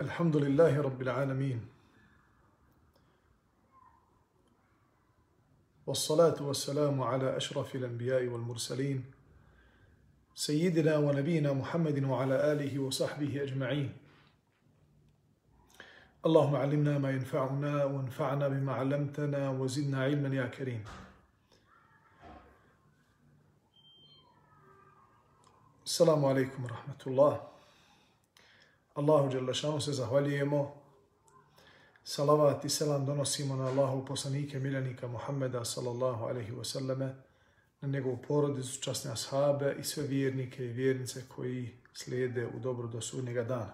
الحمد لله رب العالمين. والصلاة والسلام على أشرف الأنبياء والمرسلين سيدنا ونبينا محمد وعلى آله وصحبه أجمعين. اللهم علمنا ما ينفعنا وانفعنا بما علمتنا وزدنا علما يا كريم. السلام عليكم ورحمة الله. Allahu Đelešanu se zahvaljujemo. Salavat i selam donosimo na Allahu poslanike miljenika Muhammeda sallallahu alaihi wa sallame, na njegovu porodicu, časne ashabe i sve vjernike i vjernice koji slijede u dobro do sudnjega dana.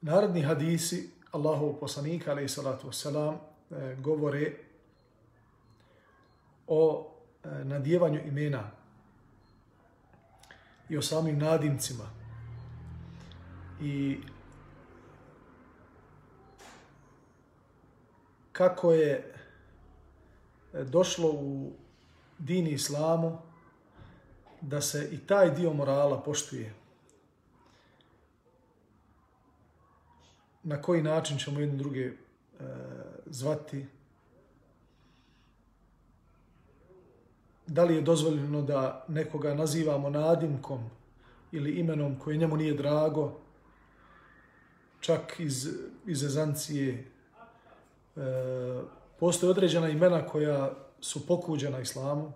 Narodni hadisi Allahu poslanika alaihi salatu wasalam selam eh, govore o eh, nadjevanju imena i o samim nadimcima. I kako je e, došlo u dini islamu da se i taj dio morala poštuje. Na koji način ćemo jedne druge e, zvati, da li je dozvoljeno da nekoga nazivamo nadimkom ili imenom koje njemu nije drago, čak iz, iz ezancije. E, postoje određena imena koja su pokuđena islamu.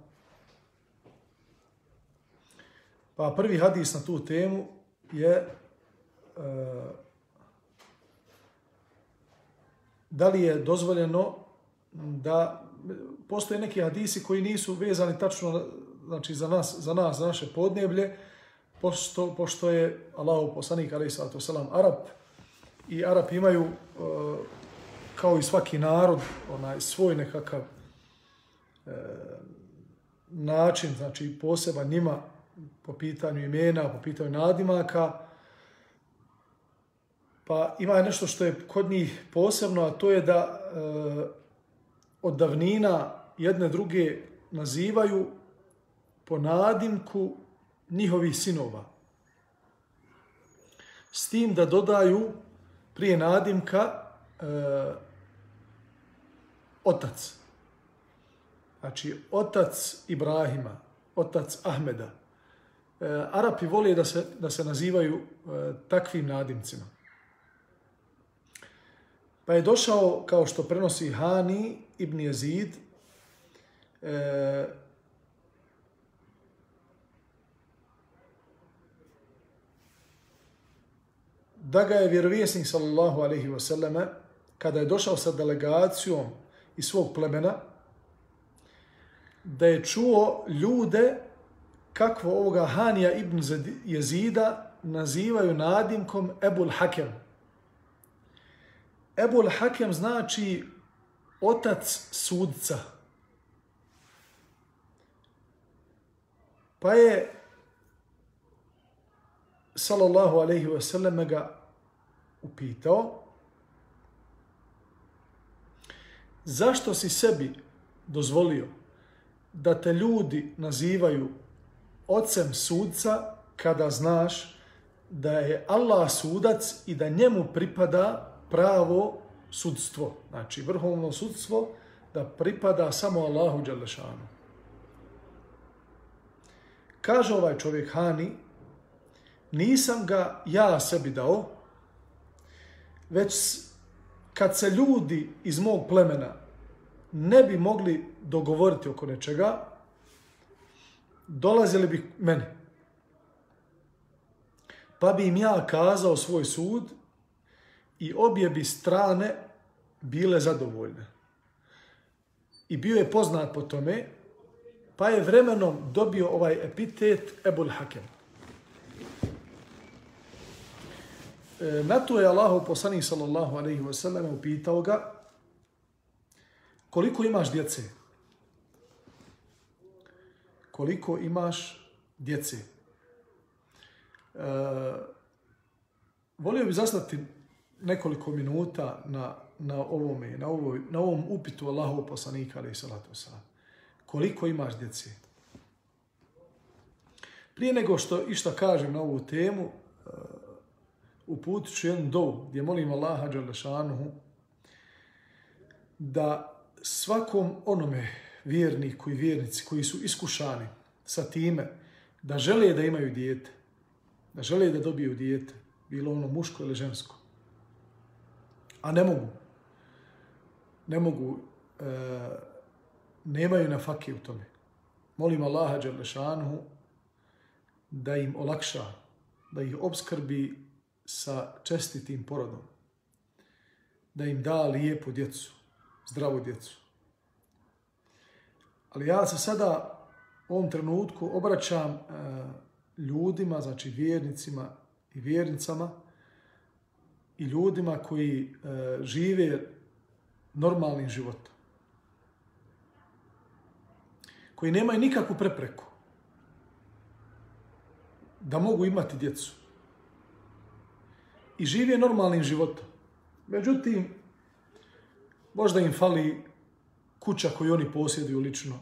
Pa prvi hadis na tu temu je e, da li je dozvoljeno da postoje neki hadisi koji nisu vezani tačno znači za nas, za nas, za naše podneblje, pošto, pošto je Allahu poslanik ali to selam Arab i Arab imaju e, kao i svaki narod onaj svoj nekakav e, način, znači poseban njima po pitanju imena, po pitanju nadimaka. Pa ima nešto što je kod njih posebno, a to je da e, od davnina jedne druge nazivaju po nadimku njihovih sinova. S tim da dodaju prije nadimka e, otac. Znači, otac Ibrahima, otac Ahmeda. E, Arapi vole da se, da se nazivaju e, takvim nadimcima. Pa je došao, kao što prenosi Hani ibn Jezid, e, da ga je vjerovjesnik sallallahu alaihi wa sallame, kada je došao sa delegacijom iz svog plemena, da je čuo ljude kakvo ovoga Hanija ibn Jezida nazivaju nadimkom Ebul Hakem. Ebul Hakem znači otac sudca. Pa je sallallahu alaihi ve sallam ga upitao zašto si sebi dozvolio da te ljudi nazivaju ocem sudca kada znaš da je Allah sudac i da njemu pripada pravo sudstvo, znači vrhovno sudstvo, da pripada samo Allahu Đalešanu. Kaže ovaj čovjek Hani, nisam ga ja sebi dao, već kad se ljudi iz mog plemena ne bi mogli dogovoriti oko nečega, dolazili bi mene. Pa bi im ja kazao svoj sud i obje bi strane bile zadovoljne. I bio je poznat po tome, pa je vremenom dobio ovaj epitet Ebul Hakem. E, na to je Allahu poslanik sallallahu alaihi wa sallam upitao ga koliko imaš djece? Koliko imaš djece? E, volio bi zastati nekoliko minuta na, na, ovome, na, ovoj, na ovom upitu Allahu poslanika, ali salatu wasalam. Koliko imaš djece? Prije nego što išta kažem na ovu temu, uh, uputit ću jednu dovu gdje molim Allaha Đalešanuhu da svakom onome vjerniku i vjernici koji su iskušani sa time da žele da imaju dijete, da žele da dobiju dijete, bilo ono muško ili žensko, a ne mogu, ne mogu, e, nemaju na fakije u tome. Molim Allaha Đalešanuhu da im olakša, da ih obskrbi sa čestitim porodom, da im da lijepu djecu, zdravu djecu. Ali ja se sada u ovom trenutku obraćam e, ljudima, znači vjernicima i vjernicama i ljudima koji e, žive normalnim životom. Koji nemaju nikakvu prepreku da mogu imati djecu. I žive normalnim životom. Međutim, možda im fali kuća koju oni posjeduju lično.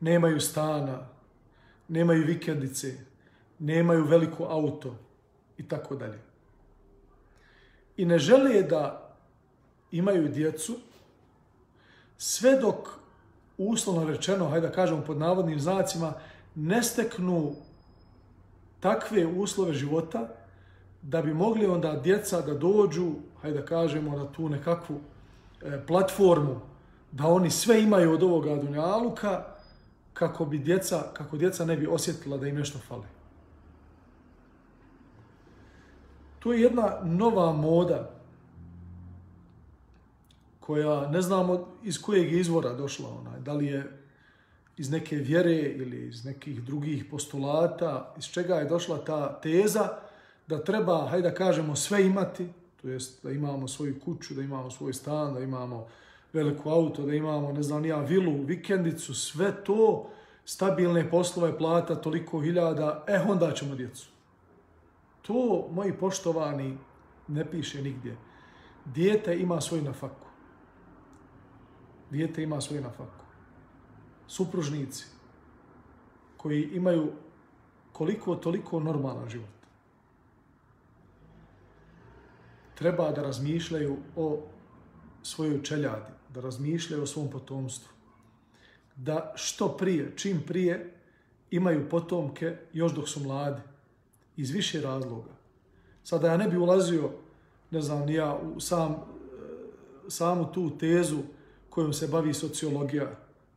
Nemaju stana, nemaju vikendice, nemaju veliko auto i tako dalje. I ne žele da imaju djecu sve dok uslovno rečeno, hajde da kažemo pod navodnim znacima, ne steknu takve uslove života da bi mogli onda djeca da dođu, hajde da kažemo, na tu nekakvu e, platformu da oni sve imaju od ovoga dunjaluka kako bi djeca, kako djeca ne bi osjetila da im nešto fali. To je jedna nova moda koja ne znamo iz kojeg izvora došla ona, da li je iz neke vjere ili iz nekih drugih postulata, iz čega je došla ta teza da treba, hajde da kažemo, sve imati, to jest da imamo svoju kuću, da imamo svoj stan, da imamo veliko auto, da imamo, ne znam, ja vilu, vikendicu, sve to, stabilne poslove, plata, toliko hiljada, eh, onda ćemo djecu. To, moji poštovani, ne piše nigdje. Dijete ima svoj nafaku. Dijete ima svoj nafaku. Supružnici koji imaju koliko toliko normalan život. Treba da razmišljaju o svojoj čeljadi, da razmišljaju o svom potomstvu. Da što prije, čim prije, imaju potomke još dok su mladi iz više razloga. Sada ja ne bi ulazio, ne znam, ja u sam, e, samu tu tezu kojom se bavi sociologija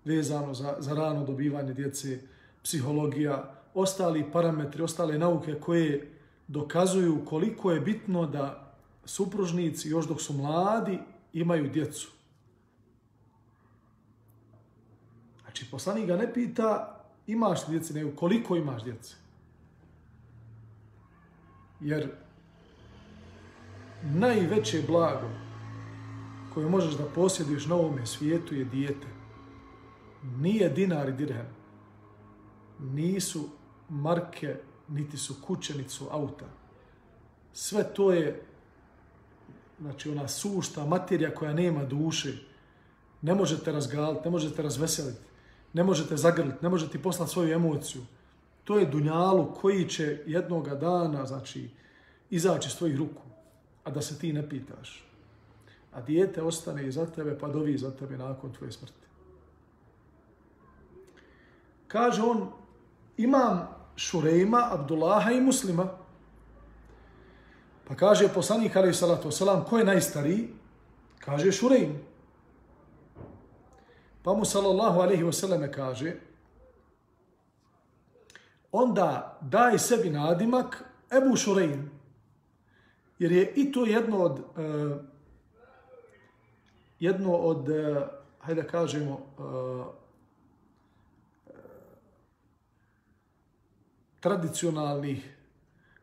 vezano za, za rano dobivanje djece, psihologija, ostali parametri, ostale nauke koje dokazuju koliko je bitno da supružnici još dok su mladi imaju djecu. Znači, poslanik ga ne pita imaš li djece, nego koliko imaš djece. Jer najveće blago koje možeš da posjediš na ovome svijetu je dijete. Nije dinar i dirhem. Nisu marke, niti su kuće, niti su auta. Sve to je znači ona sušta materija koja nema duše. Ne možete razgaliti, ne možete razveseliti, ne možete zagrliti, ne možete poslati svoju emociju to je dunjalu koji će jednoga dana, znači, izaći s tvojih ruku, a da se ti ne pitaš. A dijete ostane iza tebe, pa dovi za tebe nakon tvoje smrti. Kaže on, imam Šurejma, Abdullaha i Muslima. Pa kaže poslanik, ali salatu wasalam, ko je najstariji? Kaže Šurejm. Pa mu sallallahu alaihi wasallam kaže, onda daj sebi nadimak Ebu Šurein. Jer je i to jedno od, uh, jedno od, uh, hajde da kažemo, uh, tradicionalnih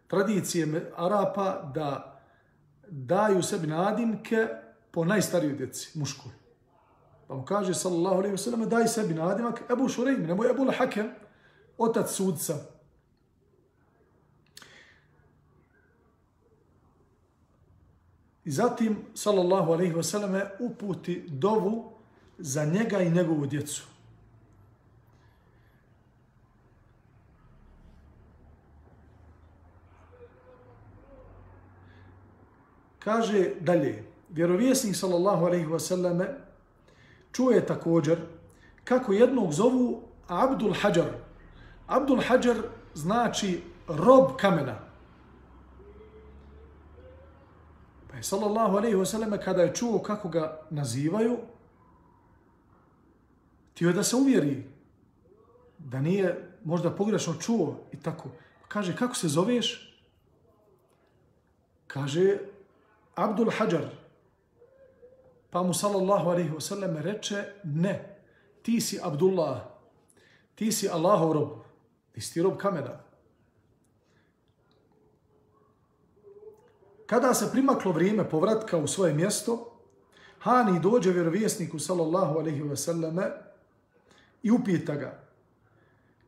tradicije Arapa da daju sebi nadimke po najstarijoj djeci, muškoj. Pa mu kaže, sallallahu alaihi wa sallam, daj sebi nadimak Ebu Šurein, nemoj Ebu Lahakem otac sudca. I zatim, sallallahu alaihi wa sallam, uputi dovu za njega i njegovu djecu. Kaže dalje, vjerovjesnik sallallahu alaihi wa sallam čuje također kako jednog zovu Abdul Hajar, Abdul Hajar znači rob kamena. Pa je sallallahu alaihi wasallam kada je čuo kako ga nazivaju, tio da se uvjeri da nije možda pogrešno čuo i tako. Kaže, kako se zoveš? Kaže, Abdul Hajar. Pa mu sallallahu alaihi wasallam reče, ne, ti si Abdullah, ti si Allahov rob, ti si rob kamena. Kada se primaklo vrijeme povratka u svoje mjesto, Hani dođe vjerovjesniku sallallahu alaihi selleme i upita ga,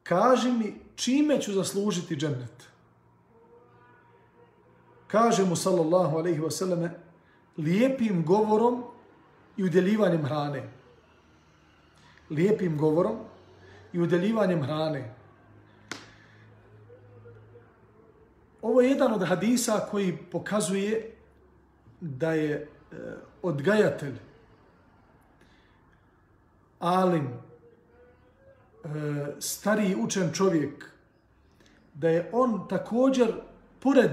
kaži mi čime ću zaslužiti džennet. Kaže mu sallallahu alaihi selleme: lijepim govorom i udjeljivanjem hrane. Lijepim govorom i udjeljivanjem hrane. Ovo je jedan od hadisa koji pokazuje da je e, odgajatelj, alim, e, stariji učen čovjek, da je on također, pored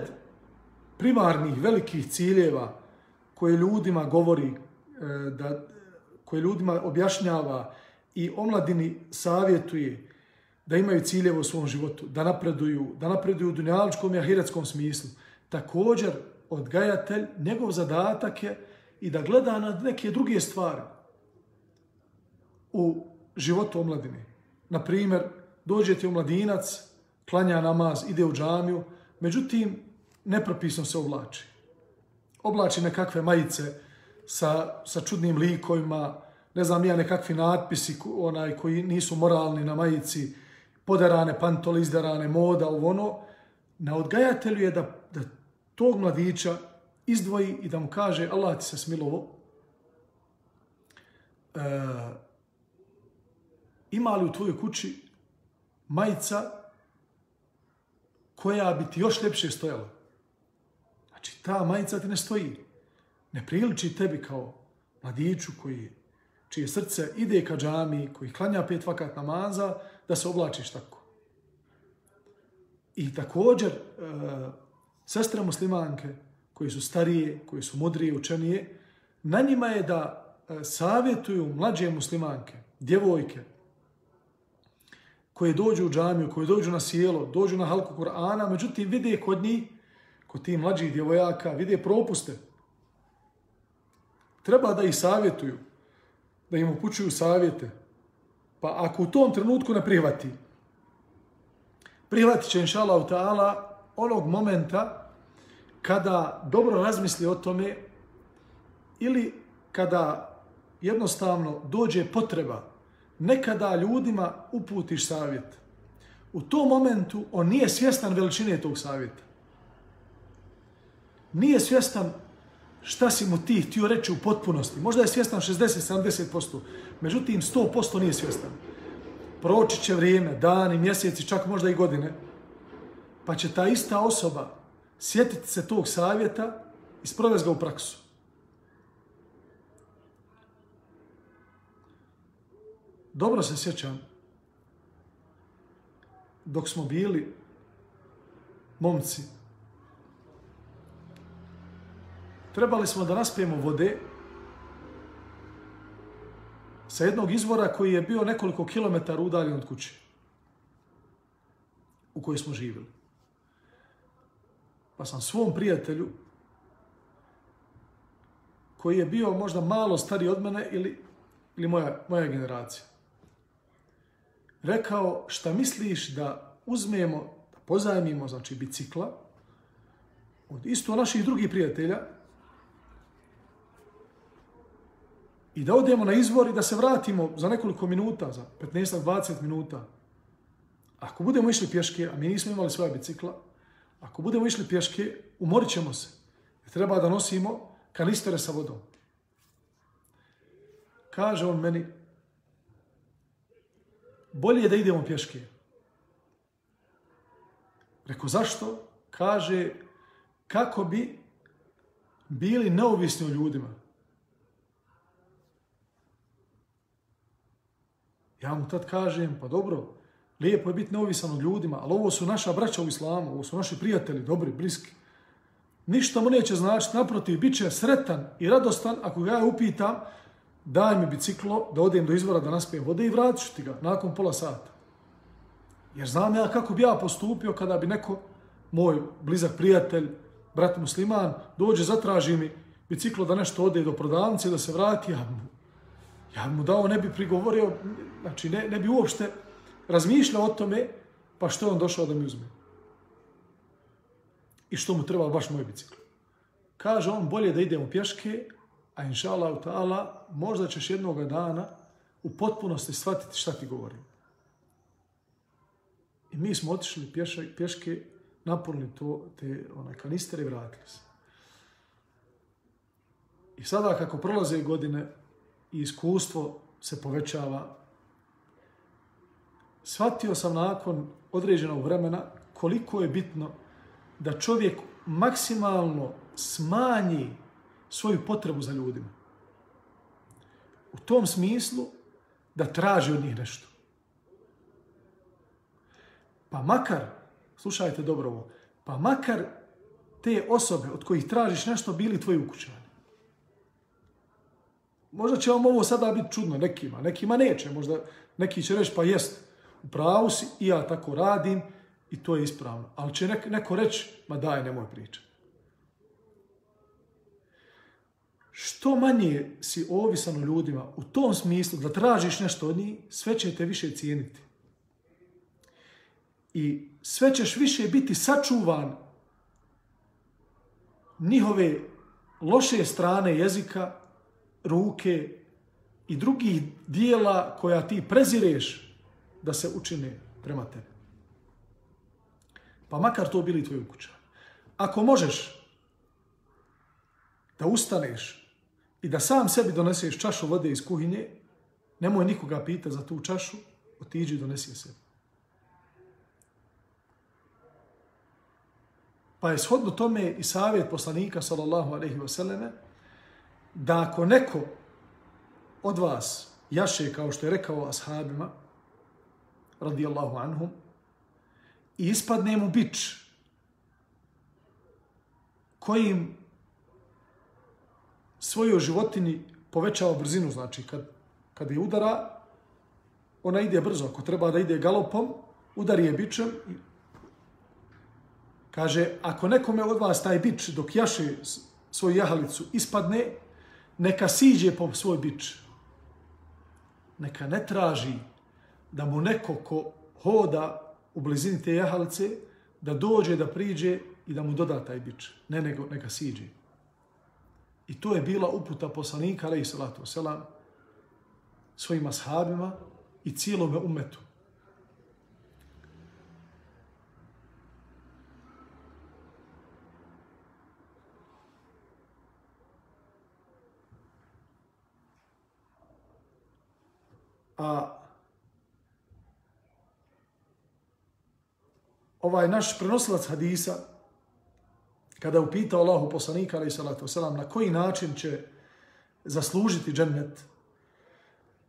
primarnih velikih ciljeva koje ljudima govori, e, da, koje ljudima objašnjava i omladini savjetuje da imaju ciljeve u svom životu, da napreduju, da napreduju u dunjaličkom i ahiretskom smislu. Također, odgajatelj, njegov zadatak je i da gleda na neke druge stvari u životu omladine. Na primjer, dođe ti omladinac, klanja namaz, ide u džamiju, međutim, nepropisno se oblači. Oblači nekakve majice sa, sa čudnim likovima, ne znam ja, nekakvi natpisi onaj, koji nisu moralni na majici, podarane pantole, izdarane moda, u ono. Na odgajatelju je da, da tog mladića izdvoji i da mu kaže Allah ti se smilovo, e, ima li u tvojoj kući majica koja bi ti još ljepše stojala? Znači, ta majica ti ne stoji. Ne priliči tebi kao mladiću koji, čije srce ide ka džami, koji klanja pet vakat namaza, da se oblačiš tako. I također, e, sestre muslimanke, koji su starije, koji su mudrije, učenije, na njima je da e, savjetuju mlađe muslimanke, djevojke, koje dođu u džamiju, koje dođu na sjelo, dođu na halku Kur'ana, međutim vide kod njih kod tih mlađih djevojaka vide propuste. Treba da ih savjetuju, da im upućuju savjete. Pa ako u tom trenutku ne prihvati, prihvatit će inša Allah ta'ala onog momenta kada dobro razmisli o tome ili kada jednostavno dođe potreba nekada ljudima uputiš savjet. U tom momentu on nije svjestan veličine tog savjeta nije svjestan šta si mu ti htio reći u potpunosti. Možda je svjestan 60-70%, međutim 100% nije svjestan. Proći će vrijeme, dani, mjeseci, čak možda i godine, pa će ta ista osoba sjetiti se tog savjeta i sprovesti ga u praksu. Dobro se sjećam, dok smo bili momci, trebali smo da naspijemo vode sa jednog izvora koji je bio nekoliko kilometara udaljen od kuće u kojoj smo živjeli. Pa sam svom prijatelju koji je bio možda malo stari od mene ili, ili moja, moja generacija. Rekao šta misliš da uzmemo, da pozajmimo znači bicikla od isto naših drugih prijatelja i da odemo na izvor i da se vratimo za nekoliko minuta, za 15-20 minuta. Ako budemo išli pješke, a mi nismo imali svoja bicikla, ako budemo išli pješke, umorit ćemo se. Treba da nosimo kanistere sa vodom. Kaže on meni, bolje je da idemo pješke. Reko, zašto? Kaže, kako bi bili neovisni o ljudima. Ja mu tad kažem, pa dobro, lijepo je biti neovisan od ljudima, ali ovo su naša braća u islamu, ovo su naši prijatelji, dobri, bliski. Ništa mu neće značiti, naprotiv, bit će sretan i radostan ako ga ja upitam, daj mi biciklo da odem do izvora da naspijem vode i vratit ti ga nakon pola sata. Jer znam ja kako bi ja postupio kada bi neko, moj blizak prijatelj, brat musliman, dođe, zatraži mi biciklo da nešto ode do prodavnice da se vrati, ja ja mu dao, ne bi prigovorio, znači ne, ne bi uopšte razmišljao o tome, pa što je on došao da mi uzme. I što mu treba baš moj bicikl. Kaže on, bolje da idemo pješke, a inša Allah, možda ćeš jednog dana u potpunosti shvatiti šta ti govorim. I mi smo otišli pješa, pješke napunili to, te onaj, kanistere i vratili se. I sada kako prolaze godine i iskustvo se povećava, Svatio sam nakon određenog vremena koliko je bitno da čovjek maksimalno smanji svoju potrebu za ljudima. U tom smislu da traži od njih nešto. Pa makar, slušajte dobro ovo, pa makar te osobe od kojih tražiš nešto bili tvoji ukućani. Možda će vam ovo sada biti čudno nekima, nekima neće, možda neki će reći pa jest, u pravu si i ja tako radim i to je ispravno. Ali će neko reći, ma daj, nemoj pričati. što manje si ovisan o ljudima u tom smislu da tražiš nešto od njih, sve će te više cijeniti. I sve ćeš više biti sačuvan njihove loše strane jezika, ruke i drugih dijela koja ti prezireš da se učine prema tebi. Pa makar to bili tvoji ukućani. Ako možeš da ustaneš i da sam sebi doneseš čašu vode iz kuhinje, nemoj nikoga pita za tu čašu, otiđi i donesi je sebi. Pa je shodno tome i savjet poslanika, sallallahu alaihi wasallam, da ako neko od vas jaše, kao što je rekao ashabima, radijallahu anhum, i ispadne mu bić kojim svojoj životini povećava brzinu, znači kad, kad je udara, ona ide brzo. Ako treba da ide galopom, udari je bičem. Kaže, ako nekome od vas taj bič dok jaše svoju jahalicu ispadne, neka siđe po svoj bič. Neka ne traži da mu neko ko hoda u blizini te jahalice, da dođe, da priđe i da mu doda taj bič. Ne, nego neka siđe. I to je bila uputa poslanika, alaih salatu wasalam, svojim ashabima i cijelome umetu. A ovaj naš prenosilac hadisa, kada je upitao Allahu poslanika, ali salatu wasalam, na koji način će zaslužiti džennet,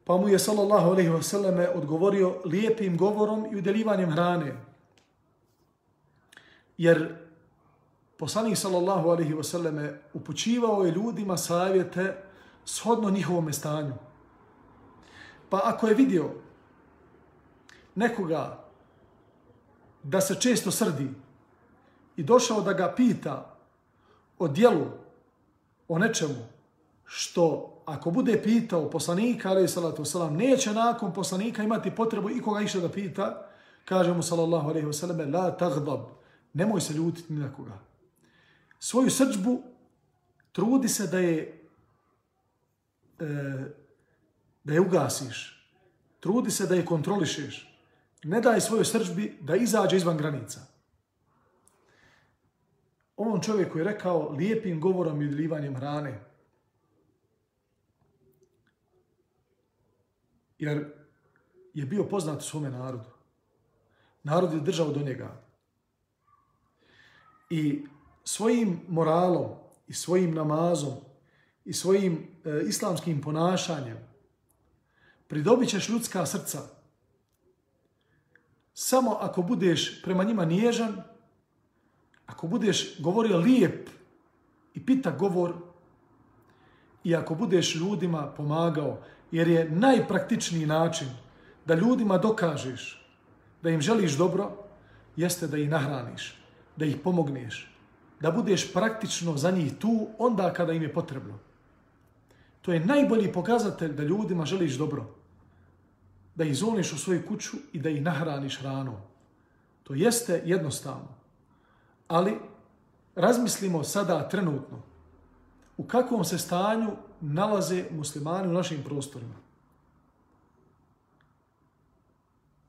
pa mu je sallallahu alaihi wasallam odgovorio lijepim govorom i udelivanjem hrane. Jer poslanik sallallahu alaihi wasallam upućivao je ljudima savjete shodno njihovom stanju. Pa ako je vidio nekoga da se često srdi, i došao da ga pita o dijelu, o nečemu, što ako bude pitao poslanika, ali salatu wasalam, neće nakon poslanika imati potrebu i koga išta da pita, kaže mu sallallahu alaihi wasalam, la tagdab, nemoj se ljutiti ni na koga. Svoju srđbu trudi se da je e, da je ugasiš. Trudi se da je kontrolišeš. Ne daj svojoj srđbi da izađe izvan granica ovom čovjeku je rekao lijepim govorom i udljivanjem hrane. Jer je bio poznat svome narodu. Narod je držao do njega. I svojim moralom i svojim namazom i svojim e, islamskim ponašanjem pridobit ćeš ljudska srca samo ako budeš prema njima nježan, ako budeš govorio lijep i pita govor i ako budeš ljudima pomagao, jer je najpraktičniji način da ljudima dokažeš da im želiš dobro, jeste da ih nahraniš, da ih pomogneš, da budeš praktično za njih tu onda kada im je potrebno. To je najbolji pokazatelj da ljudima želiš dobro. Da ih zovniš u svoju kuću i da ih nahraniš hranom. To jeste jednostavno. Ali razmislimo sada trenutno u kakvom se stanju nalaze muslimani u našim prostorima.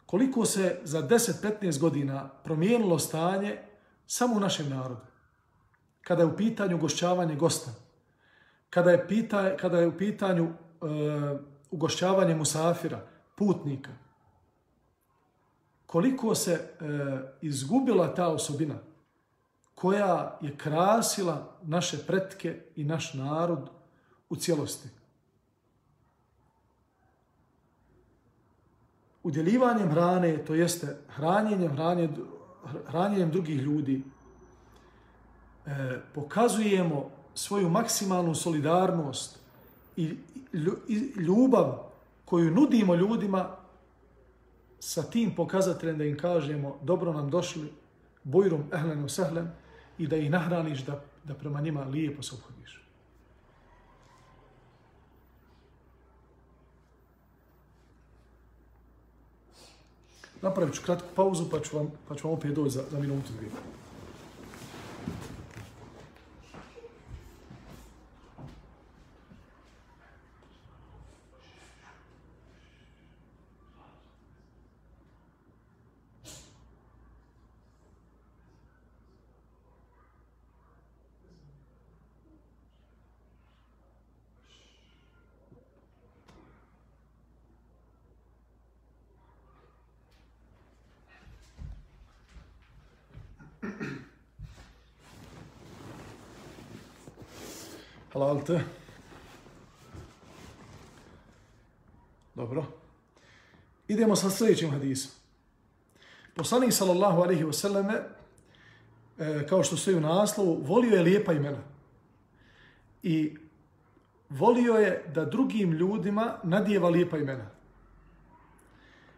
Koliko se za 10-15 godina promijenilo stanje samo u našem narodu. Kada je u pitanju gošćavanje gosta, kada je, pita, kada je u pitanju e, ugošćavanje musafira, putnika, koliko se e, izgubila ta osobina koja je krasila naše pretke i naš narod u cijelosti. Udjelivanjem hrane, to jeste hranjenjem, hranje, hranjenjem drugih ljudi, e, pokazujemo svoju maksimalnu solidarnost i ljubav koju nudimo ljudima sa tim pokazateljem da im kažemo dobro nam došli, bujrum ehlenu sehlen i da ih nahraniš da, da prema njima lijepo se obhodiš. Napravit ću kratku pauzu pa ću vam, pa ću vam opet doći za, za minutu dvije. Halal. Dobro. Idemo sa sljedećim hadisom. Poslanik sallallahu alaihi wa sallame, e, kao što stoji u naslovu, volio je lijepa imena. I volio je da drugim ljudima nadijeva lijepa imena.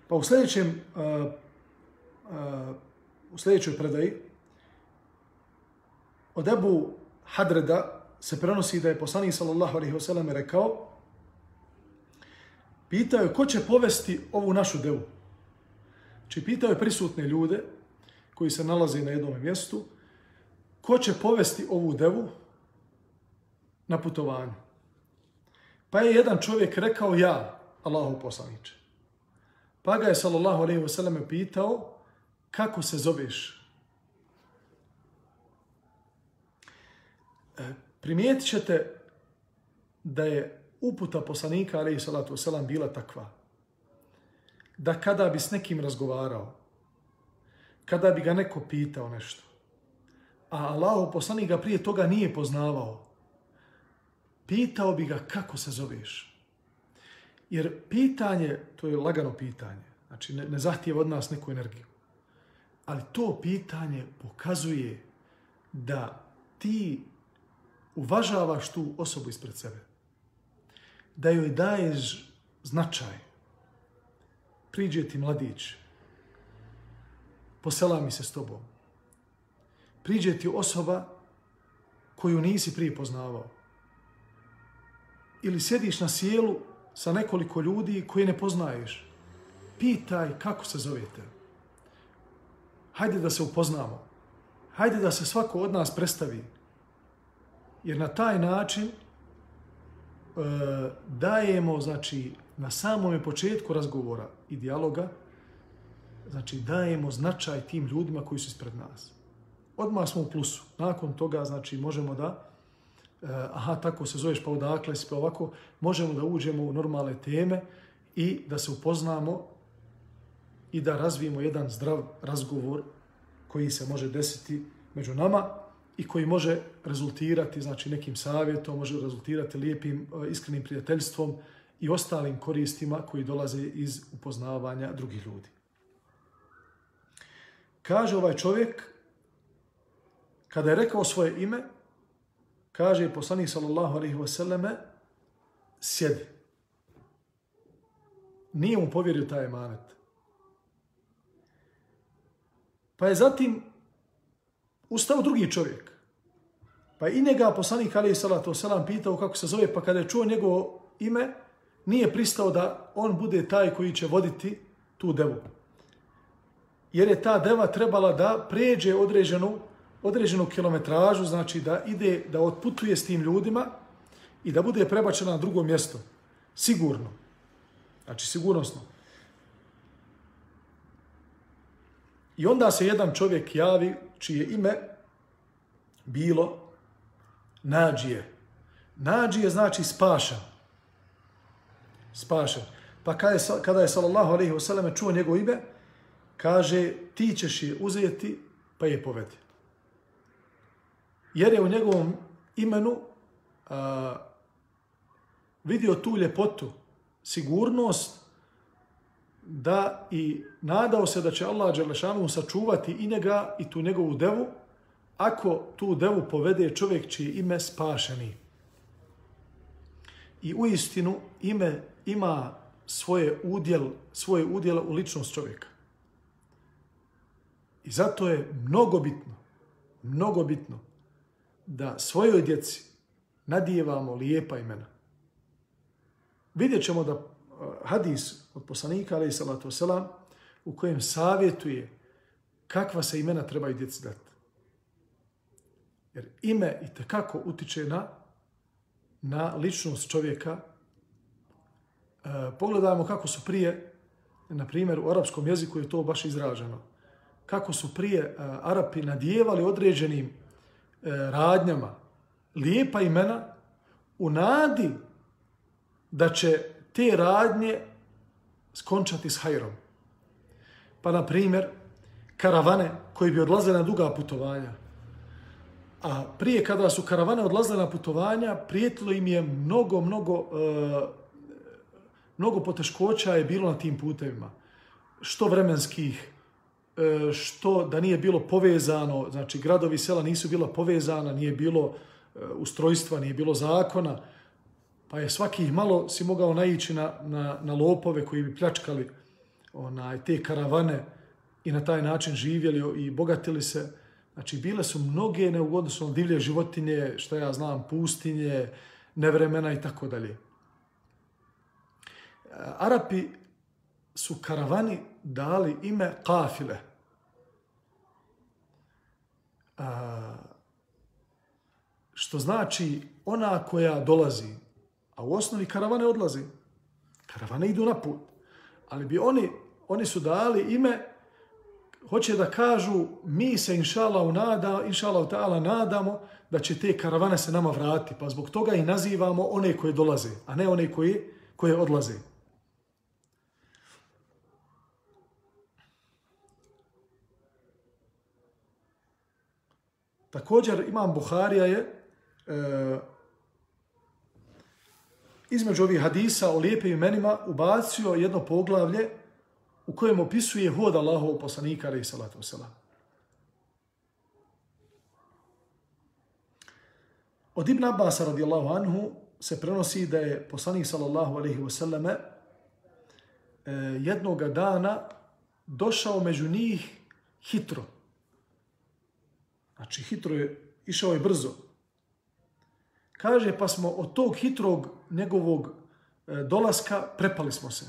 Pa u sljedećem, uh, uh, u sljedećoj predaji, od Ebu Hadreda, se prenosi da je poslanik sallallahu alejhi ve sellem rekao pitao je ko će povesti ovu našu devu. Či pitao je prisutne ljude koji se nalaze na jednom mjestu ko će povesti ovu devu na putovanje. Pa je jedan čovjek rekao ja, Allahu poslanice. Pa ga je sallallahu alejhi ve sellem pitao kako se zoveš? E, Primijetit ćete da je uputa poslanika, ali i salatu wasalam, bila takva. Da kada bi s nekim razgovarao, kada bi ga neko pitao nešto, a Allah poslanik ga prije toga nije poznavao, pitao bi ga kako se zoveš. Jer pitanje, to je lagano pitanje, znači ne, ne zahtijeva od nas neku energiju, ali to pitanje pokazuje da ti uvažavaš tu osobu ispred sebe. Da joj daješ značaj. Priđe ti mladić. Posela mi se s tobom. Priđe ti osoba koju nisi prije poznavao. Ili sjediš na sjelu sa nekoliko ljudi koje ne poznaješ. Pitaj kako se zovete. Hajde da se upoznamo. Hajde da se svako od nas predstavi. Jer na taj način e, dajemo, znači, na samom početku razgovora i dijaloga, znači, dajemo značaj tim ljudima koji su ispred nas. Odmah smo u plusu. Nakon toga, znači, možemo da, e, aha, tako se zoveš, pa odakle si, pa ovako, možemo da uđemo u normalne teme i da se upoznamo i da razvijemo jedan zdrav razgovor koji se može desiti među nama i koji može rezultirati znači nekim savjetom, može rezultirati lijepim, e, iskrenim prijateljstvom i ostalim koristima koji dolaze iz upoznavanja drugih ljudi. Kaže ovaj čovjek, kada je rekao svoje ime, kaže poslanik sallallahu alaihi wa sallame, sjedi. Nije mu povjerio taj emanet. Pa je zatim ustao drugi čovjek. Pa i njega poslanik Ali Salatu Selam pitao kako se zove, pa kada je čuo njegovo ime, nije pristao da on bude taj koji će voditi tu devu. Jer je ta deva trebala da pređe određenu, određenu kilometražu, znači da ide, da otputuje s tim ljudima i da bude prebačena na drugo mjesto. Sigurno. Znači, sigurnosno. I onda se jedan čovjek javi, čije ime bilo Nađije. Nađije znači spašan. Spašan. Pa kada je, kada je sallallahu alaihi wasallam čuo njegov ime, kaže ti ćeš je uzeti pa je povedi. Jer je u njegovom imenu a, vidio tu ljepotu, sigurnost da i nadao se da će Allah Đelešanu sačuvati i njega i tu njegovu devu, ako tu devu povede čovjek čije ime spašeni. I u istinu ime ima svoje udjel, svoje udjela u ličnost čovjeka. I zato je mnogo bitno, mnogo bitno da svojoj djeci nadijevamo lijepa imena. Vidjet ćemo da Eh, hadis od poslanika, ali i salatu wasalam, u kojem savjetuje kakva se imena trebaju djeci dati. Jer ime i tekako utiče na, na ličnost čovjeka. E, pogledajmo kako su prije, na primjer, u arapskom jeziku je to baš izraženo. Kako su prije e, Arapi nadijevali određenim e, radnjama lijepa imena u nadi da će te radnje skončati s hajrom. Pa, na primjer, karavane koji bi odlazili na duga putovanja, A prije kada su karavane odlazile na putovanja, prijetilo im je mnogo, mnogo, e, mnogo poteškoća je bilo na tim putevima. Što vremenskih, e, što da nije bilo povezano, znači gradovi sela nisu bila povezana, nije bilo e, ustrojstva, nije bilo zakona, pa je svaki malo si mogao naići na, na, na lopove koji bi pljačkali onaj, te karavane i na taj način živjeli i bogatili se. Znači, bile su mnoge neugodnosti, divlje životinje, što ja znam, pustinje, nevremena i tako dalje. Arapi su karavani dali ime kafile. A, što znači ona koja dolazi, a u osnovi karavane odlazi. Karavane idu na put. Ali bi oni, oni su dali ime hoće da kažu mi se inšala nada, inšala ta'ala nadamo da će te karavane se nama vratiti. Pa zbog toga i nazivamo one koje dolaze, a ne one koje, koje odlaze. Također imam Buharija je e, između ovih hadisa o lijepim imenima ubacio jedno poglavlje u kojem opisuje hod Allahov poslanika alaihi salatu wasalam. Od Ibn Abbas radijallahu anhu se prenosi da je poslanik sallallahu alaihi wasallam e, jednog dana došao među njih hitro. Znači hitro je, išao je brzo. Kaže pa smo od tog hitrog njegovog e, dolaska prepali smo se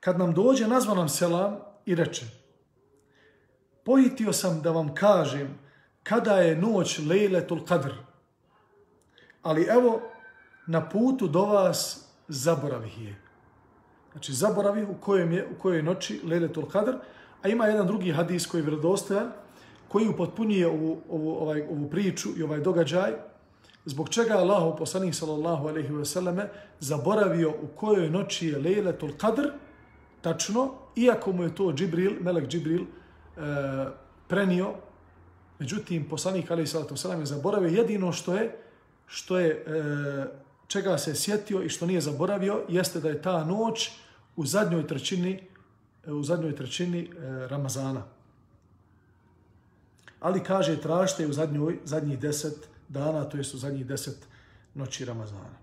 kad nam dođe, nazva nam selam i reče Pohitio sam da vam kažem kada je noć Lejletul Qadr. Ali evo, na putu do vas zaboravih je. Znači, zaboravih u, kojem je, u kojoj noći Lejletul Qadr. A ima jedan drugi hadis koji je vredostojan, koji upotpunije ovu, ovu, ovaj, ovu priču i ovaj događaj, zbog čega Allah, poslanih sallallahu alaihi wa selleme zaboravio u kojoj noći je Lejletul Qadr, tačno, iako mu je to Džibril, Melek Džibril, e, prenio Međutim, poslanik alejhi Salatu Selam je zaboravio jedino što je, što je e, čega se sjetio i što nije zaboravio, jeste da je ta noć u zadnjoj trećini, e, u zadnjoj trećini e, Ramazana. Ali kaže, tražite u zadnjoj, zadnjih deset dana, to jest u zadnjih deset noći Ramazana.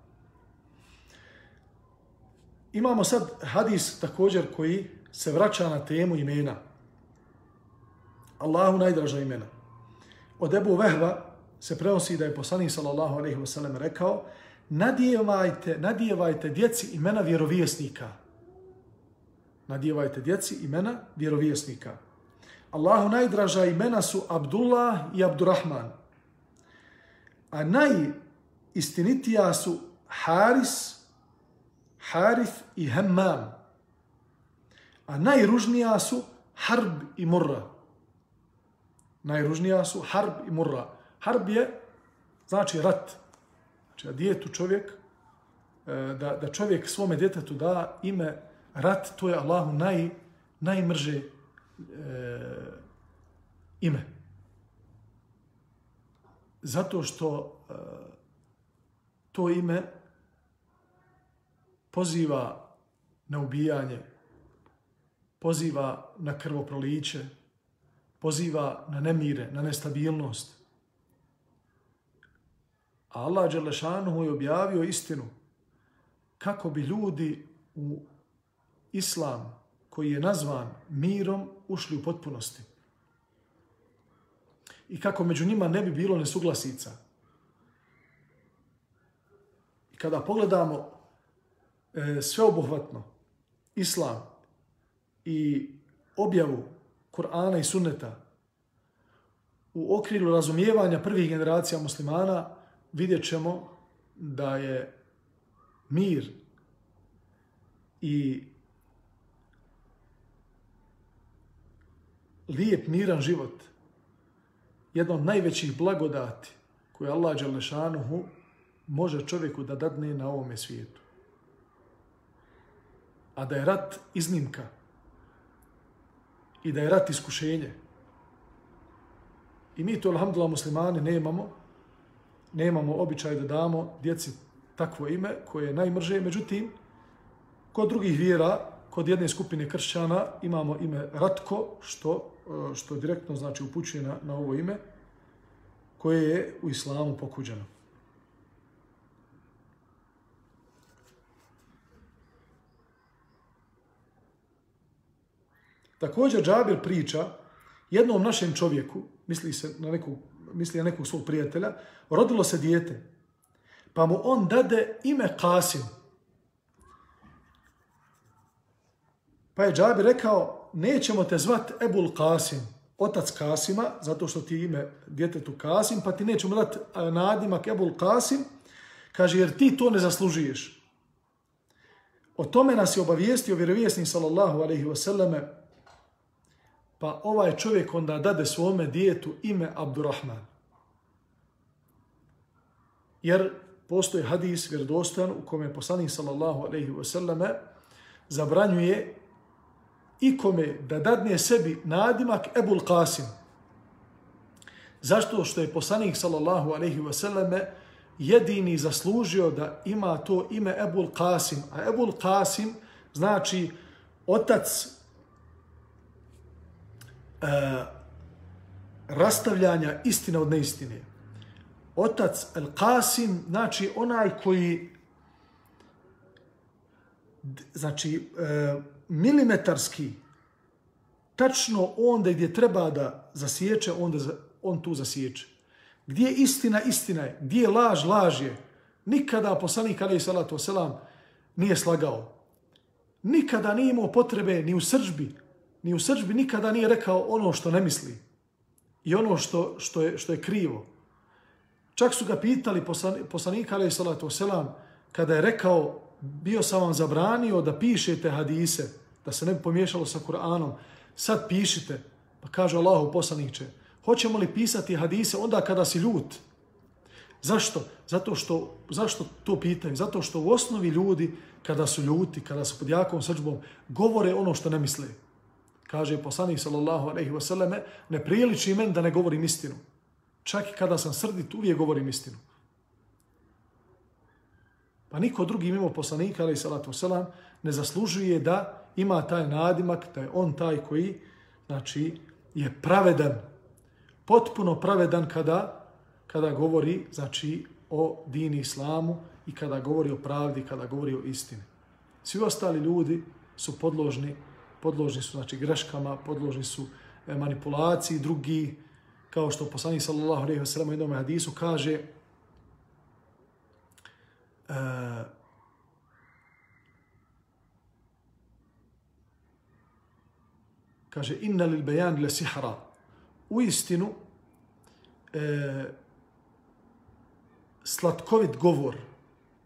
Imamo sad hadis također koji se vraća na temu imena. Allahu najdraža imena. Od Ebu Vehva se prenosi da je poslanik sallallahu alejhi ve sellem rekao: "Nadijevajte, nadijevajte djeci imena vjerovjesnika." Nadijevajte djeci imena vjerovjesnika. Allahu najdraža imena su Abdullah i Abdurrahman. A najistinitija su Haris, Harif i Hammam. A najružnija su Harb i Murra. Najružnija su Harb i Murra. Harb je, znači, rat. Znači, da djetu čovjek, e, da, da čovjek svome djetetu da ime rat, to je Allahu naj, najmrže e, ime. Zato što e, to ime poziva na ubijanje, poziva na krvoproliće, poziva na nemire, na nestabilnost. A Allah Đelešanu je objavio istinu kako bi ljudi u islam koji je nazvan mirom ušli u potpunosti. I kako među njima ne bi bilo nesuglasica. I kada pogledamo e, sveobuhvatno islam i objavu Kur'ana i sunneta u okrilu razumijevanja prvih generacija muslimana vidjet ćemo da je mir i lijep, miran život jedno od najvećih blagodati koje Allah Đalešanuhu može čovjeku da dadne na ovome svijetu. A da je rat iznimka i da je rat iskušenje. I mi to, alhamdulillah, muslimani nemamo, nemamo običaj da damo djeci takvo ime koje je najmrže. Međutim, kod drugih vjera, kod jedne skupine kršćana imamo ime Ratko, što, E, što direktno znači upućuje na, na ovo ime, koje je u islamu pokuđeno. Također Džabir priča jednom našem čovjeku, misli se na neku, misli na nekog svog prijatelja, rodilo se dijete. Pa mu on dade ime Kasim. Pa je Džabir rekao, nećemo te zvat Ebul Kasim, otac Kasima, zato što ti ime djetetu Kasim, pa ti nećemo dati e, nadimak Ebul Kasim, kaže, jer ti to ne zaslužuješ. O tome nas je obavijestio vjerovjesni sallallahu alaihi wasallame, pa ovaj čovjek onda dade svome djetu ime Abdurrahman. Jer postoji hadis vjerodostan u kome poslanik sallallahu alejhi ve selleme zabranjuje ikome da dadne sebi nadimak Ebul Qasim. Zašto? Što je poslanik sallallahu alaihi wa selleme jedini zaslužio da ima to ime Ebul Qasim. A Ebul Qasim znači otac e, rastavljanja istine od neistine otac El Qasim, znači onaj koji znači e, milimetarski tačno onda gdje treba da zasiječe, onda on tu zasiječe. Gdje je istina, istina je. Gdje je laž, laž je. Nikada poslanik Ali Salatu Selam nije slagao. Nikada nije imao potrebe ni u srđbi. Ni u srđbi nikada nije rekao ono što ne misli. I ono što, što, je, što je krivo. Čak su ga pitali poslanika alaih salatu wasalam, kada je rekao, bio sam vam zabranio da pišete hadise, da se ne bi pomiješalo sa Kur'anom, sad pišite. Pa kaže Allahu poslaniče, hoćemo li pisati hadise onda kada si ljut? Zašto? Zato što, zašto to pitaju? Zato što u osnovi ljudi, kada su ljuti, kada su pod jakom srđbom, govore ono što ne misle. Kaže poslanik sallallahu alejhi ve selleme, ne priliči men da ne govorim istinu. Čak i kada sam srdit, uvijek govorim istinu a niko drugi mimo poslanika, alejhi salatu selam, ne zaslužuje da ima taj nadimak, da je on taj koji znači, je pravedan, potpuno pravedan kada, kada govori znači, o dini islamu i kada govori o pravdi, kada govori o istini. Svi ostali ljudi su podložni, podložni su znači, greškama, podložni su e, manipulaciji, drugi, kao što poslanik sallallahu alejhi ve sellem u jednom hadisu kaže Eh, kaže inna lil bayan la sihra. U istinu e, slatkovit govor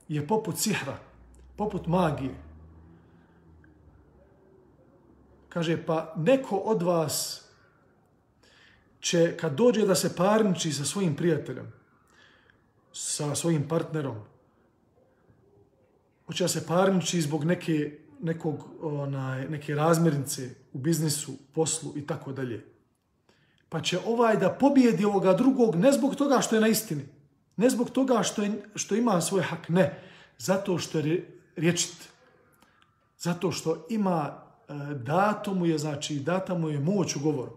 je poput sihra poput magije. Kaže pa neko od vas će kad dođe da se parniči sa svojim prijateljem sa svojim partnerom hoće da se parniči zbog neke nekog onaj neke razmjernice u biznisu, poslu i tako dalje. Pa će ovaj da pobijedi ovoga drugog ne zbog toga što je na istini, ne zbog toga što, je, što ima svoj hak, ne, zato što je riječit. Zato što ima e, dato mu je, znači data mu je moć u govoru.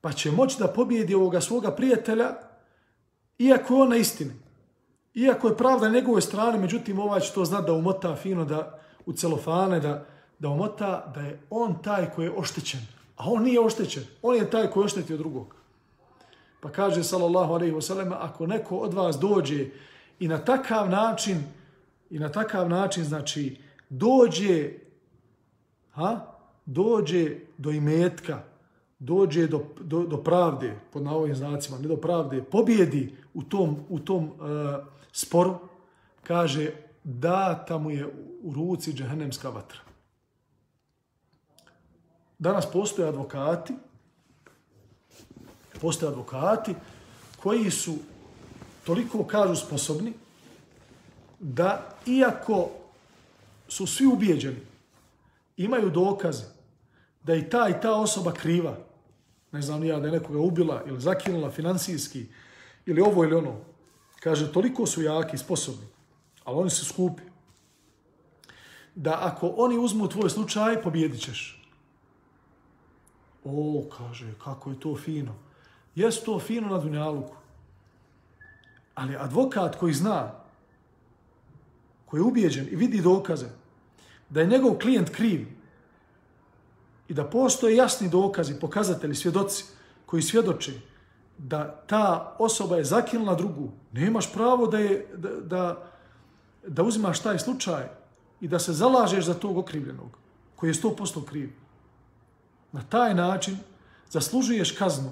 Pa će moći da pobijedi ovoga svoga prijatelja iako je on na istini. Iako je pravda na njegove strane, međutim ovaj će to znat da umota fino da u celofane da, da umota da je on taj koji je oštećen. A on nije oštećen. On je taj koji je oštetio drugog. Pa kaže, sallallahu alaihi wasallam, ako neko od vas dođe i na takav način, i na takav način, znači, dođe, ha, dođe do imetka, dođe do, do, do pravde, pod navodnim znacima, ne do pravde, pobjedi u tom, u tom uh, sporu, kaže, data mu je u ruci džehennemska vatra. Danas postoje advokati, postoje advokati koji su toliko kažu sposobni da iako su svi ubijeđeni, imaju dokaze da i ta i ta osoba kriva, ne znam ja da je nekoga ubila ili zakinula finansijski ili ovo ili ono, kaže toliko su jaki i sposobni ali oni su skupi. Da ako oni uzmu tvoj slučaj, pobjedit ćeš. O, kaže, kako je to fino. Jes to fino na dunjaluku. Ali advokat koji zna, koji je ubijeđen i vidi dokaze, da je njegov klijent kriv i da postoje jasni dokazi, pokazatelji, svjedoci koji svjedoče da ta osoba je zakinula drugu, nemaš pravo da je, da, da, da uzimaš taj slučaj i da se zalažeš za tog okrivljenog, koji je 100% kriv. Na taj način zaslužuješ kaznu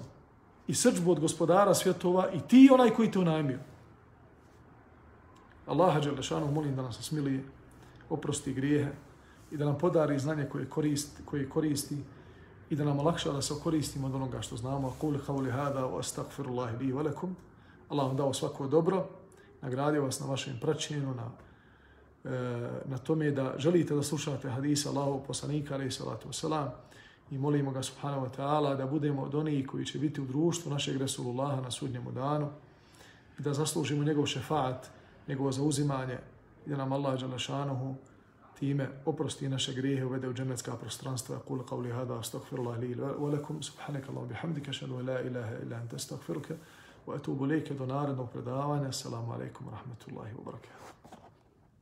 i srđbu od gospodara svjetova i ti onaj koji te unajmio. Allaha Đelešanu molim da nas smili oprosti grijehe i da nam podari znanje koje koristi, koje koristi i da nam olakša da se koristimo od onoga što znamo. Kul hauli hada wa astagfirullahi bi velekum. Allah vam dao svako dobro nagradio vas na vašem praćenju, na, e, na tome da želite da slušate hadisa Allahov poslanika, alaih salatu wasalam, i molimo ga subhanahu wa ta'ala da budemo od onih koji će biti u društvu našeg Resulullaha na sudnjemu danu i da zaslužimo njegov šefat, njegovo zauzimanje i da nam Allah Đalešanuhu time oprosti naše grijehe, uvede u dženecka prostranstva. Kul qavli hada, astaghfirullah li ilu alakum, subhanaka Allahum bihamdika, šanu la ilaha ila anta astaghfiruke, wa etubu lejke do narednog predavanja. Assalamu alaikum, rahmatullahi wa barakatuh.